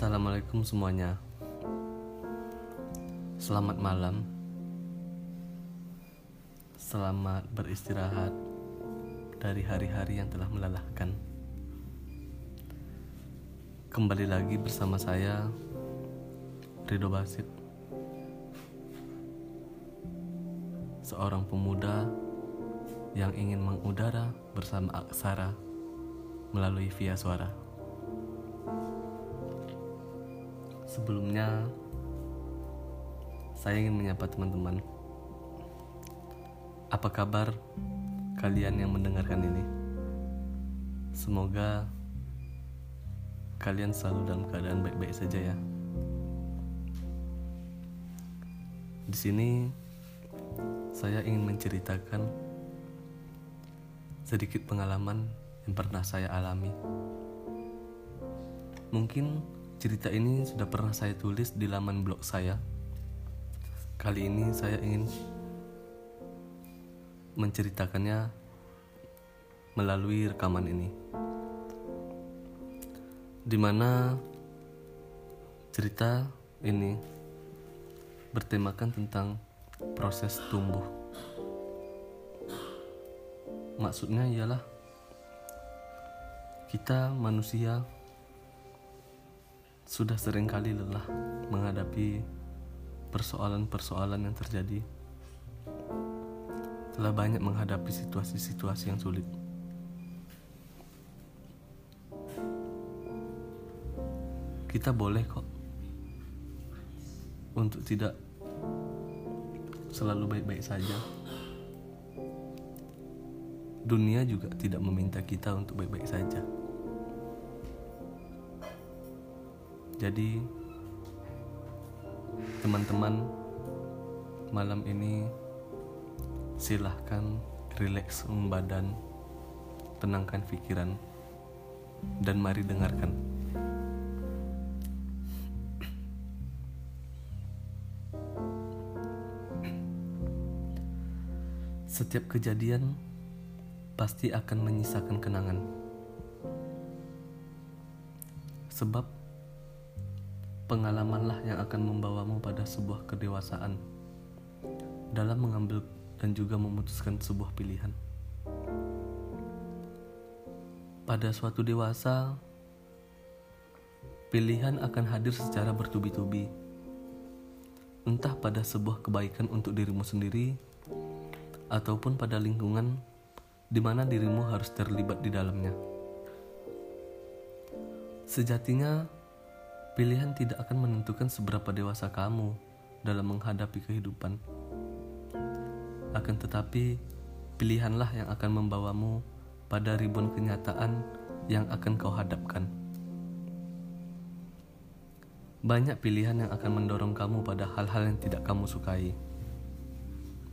Assalamualaikum semuanya. Selamat malam. Selamat beristirahat dari hari-hari yang telah melelahkan. Kembali lagi bersama saya Rido Basit. Seorang pemuda yang ingin mengudara bersama aksara melalui via suara. Sebelumnya, saya ingin menyapa teman-teman. Apa kabar kalian yang mendengarkan ini? Semoga kalian selalu dalam keadaan baik-baik saja ya. Di sini saya ingin menceritakan sedikit pengalaman yang pernah saya alami. Mungkin Cerita ini sudah pernah saya tulis di laman blog saya. Kali ini saya ingin menceritakannya melalui rekaman ini. Di mana cerita ini bertemakan tentang proses tumbuh. Maksudnya ialah kita manusia sudah sering kali lelah menghadapi persoalan-persoalan yang terjadi. Telah banyak menghadapi situasi-situasi yang sulit. Kita boleh kok untuk tidak selalu baik-baik saja. Dunia juga tidak meminta kita untuk baik-baik saja. Jadi teman-teman malam ini silahkan rileks badan, tenangkan pikiran, dan mari dengarkan. Setiap kejadian pasti akan menyisakan kenangan. Sebab Pengalamanlah yang akan membawamu pada sebuah kedewasaan dalam mengambil dan juga memutuskan sebuah pilihan. Pada suatu dewasa, pilihan akan hadir secara bertubi-tubi, entah pada sebuah kebaikan untuk dirimu sendiri ataupun pada lingkungan di mana dirimu harus terlibat di dalamnya. Sejatinya, Pilihan tidak akan menentukan seberapa dewasa kamu dalam menghadapi kehidupan. Akan tetapi, pilihanlah yang akan membawamu pada ribuan kenyataan yang akan kau hadapkan. Banyak pilihan yang akan mendorong kamu pada hal-hal yang tidak kamu sukai,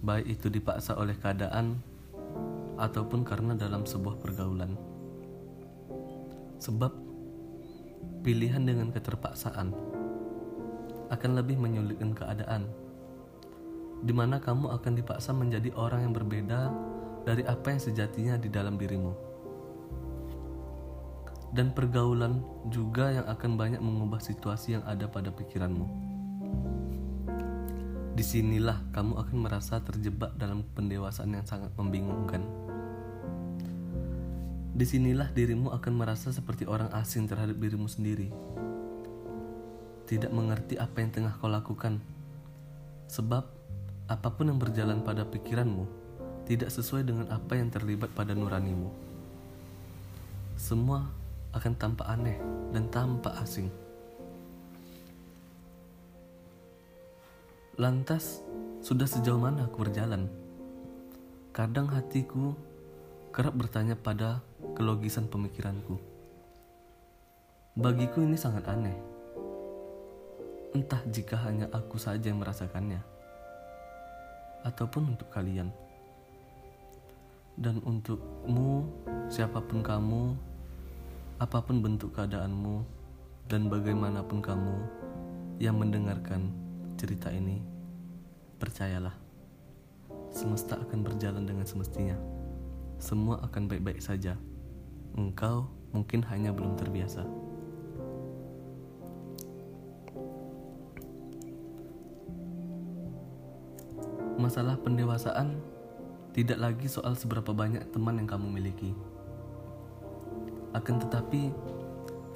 baik itu dipaksa oleh keadaan ataupun karena dalam sebuah pergaulan. Sebab Pilihan dengan keterpaksaan akan lebih menyulitkan keadaan, di mana kamu akan dipaksa menjadi orang yang berbeda dari apa yang sejatinya di dalam dirimu. Dan pergaulan juga yang akan banyak mengubah situasi yang ada pada pikiranmu. Di sinilah kamu akan merasa terjebak dalam pendewasaan yang sangat membingungkan. Di sinilah dirimu akan merasa seperti orang asing terhadap dirimu sendiri. Tidak mengerti apa yang tengah kau lakukan. Sebab apa pun yang berjalan pada pikiranmu tidak sesuai dengan apa yang terlibat pada nuranimu. Semua akan tampak aneh dan tampak asing. Lantas, sudah sejauh mana aku berjalan? Kadang hatiku kerap bertanya pada kelogisan pemikiranku. Bagiku ini sangat aneh. Entah jika hanya aku saja yang merasakannya, ataupun untuk kalian. Dan untukmu, siapa pun kamu, apa pun bentuk keadaanmu, dan bagaimanapun kamu yang mendengarkan cerita ini, percayalah, semesta akan berjalan dengan semestinya. Semua akan baik-baik saja engkau mungkin hanya belum terbiasa. Masalah pendewasaan tidak lagi soal seberapa banyak teman yang kamu miliki. Akan tetapi,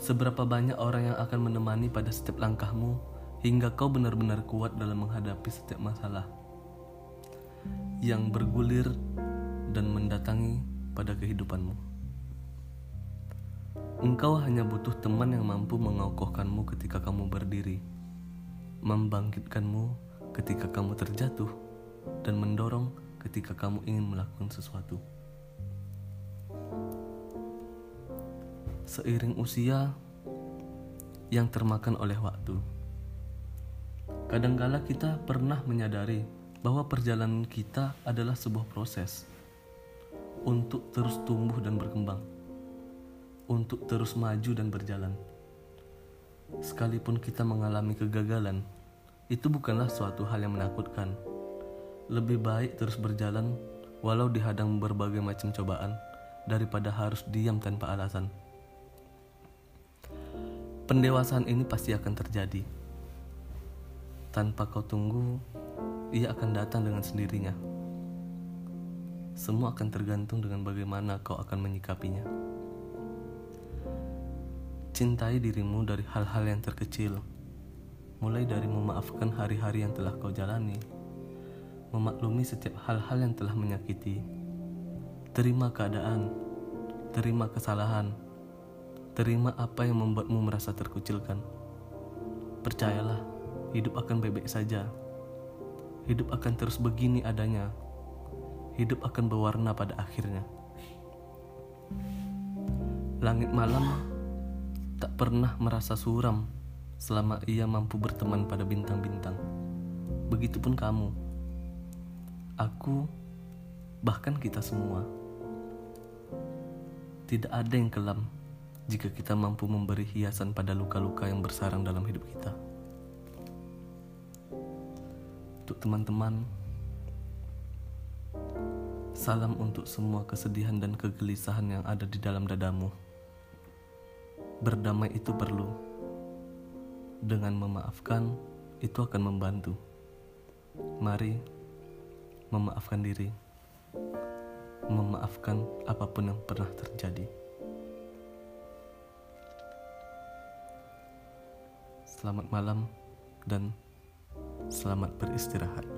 seberapa banyak orang yang akan menemani pada setiap langkahmu hingga kau benar-benar kuat dalam menghadapi setiap masalah yang bergulir dan mendatangi pada kehidupanmu. Engkau hanya butuh teman yang mampu mengokohkanmu ketika kamu berdiri, membangkitkanmu ketika kamu terjatuh, dan mendorong ketika kamu ingin melakukan sesuatu. Seiring usia yang termakan oleh waktu, kadangkala kita pernah menyadari bahwa perjalanan kita adalah sebuah proses untuk terus tumbuh dan berkembang, untuk terus maju dan berjalan. Sekalipun kita mengalami kegagalan, itu bukanlah suatu hal yang menakutkan lebih baik terus berjalan walau dihadang berbagai macam cobaan daripada harus diam tanpa alasan. Pendewasaan ini pasti akan terjadi. Tanpa kau tunggu, ia akan datang dengan sendirinya. Semua akan tergantung dengan bagaimana kau akan menyikapinya. Cintai dirimu dari hal-hal yang terkecil, mulai dari memaafkan hari-hari yang telah kau jalani memaklumi setiap hal-hal yang telah menyakiti. Terima keadaan, terima kesalahan, terima apa yang membuatmu merasa terkucilkan. Percayalah, hidup akan bebek saja. Hidup akan terus begini adanya. Hidup akan berwarna pada akhirnya. Langit malam pernah merasa suram selama ia mampu berteman pada bintang-bintang. Begitupun kamu aku, bahkan kita semua. Tidak ada yang kelam jika kita mampu memberi hiasan pada luka-luka yang bersarang dalam hidup kita. Untuk teman-teman, salam untuk semua kesedihan dan kegelisahan yang ada di dalam dadamu. Berdamai itu perlu. Dengan memaafkan, itu akan membantu. Mari memaafkan diri, memaafkan apa pun yang pernah terjadi. Selamat malam dan selamat beristirahat.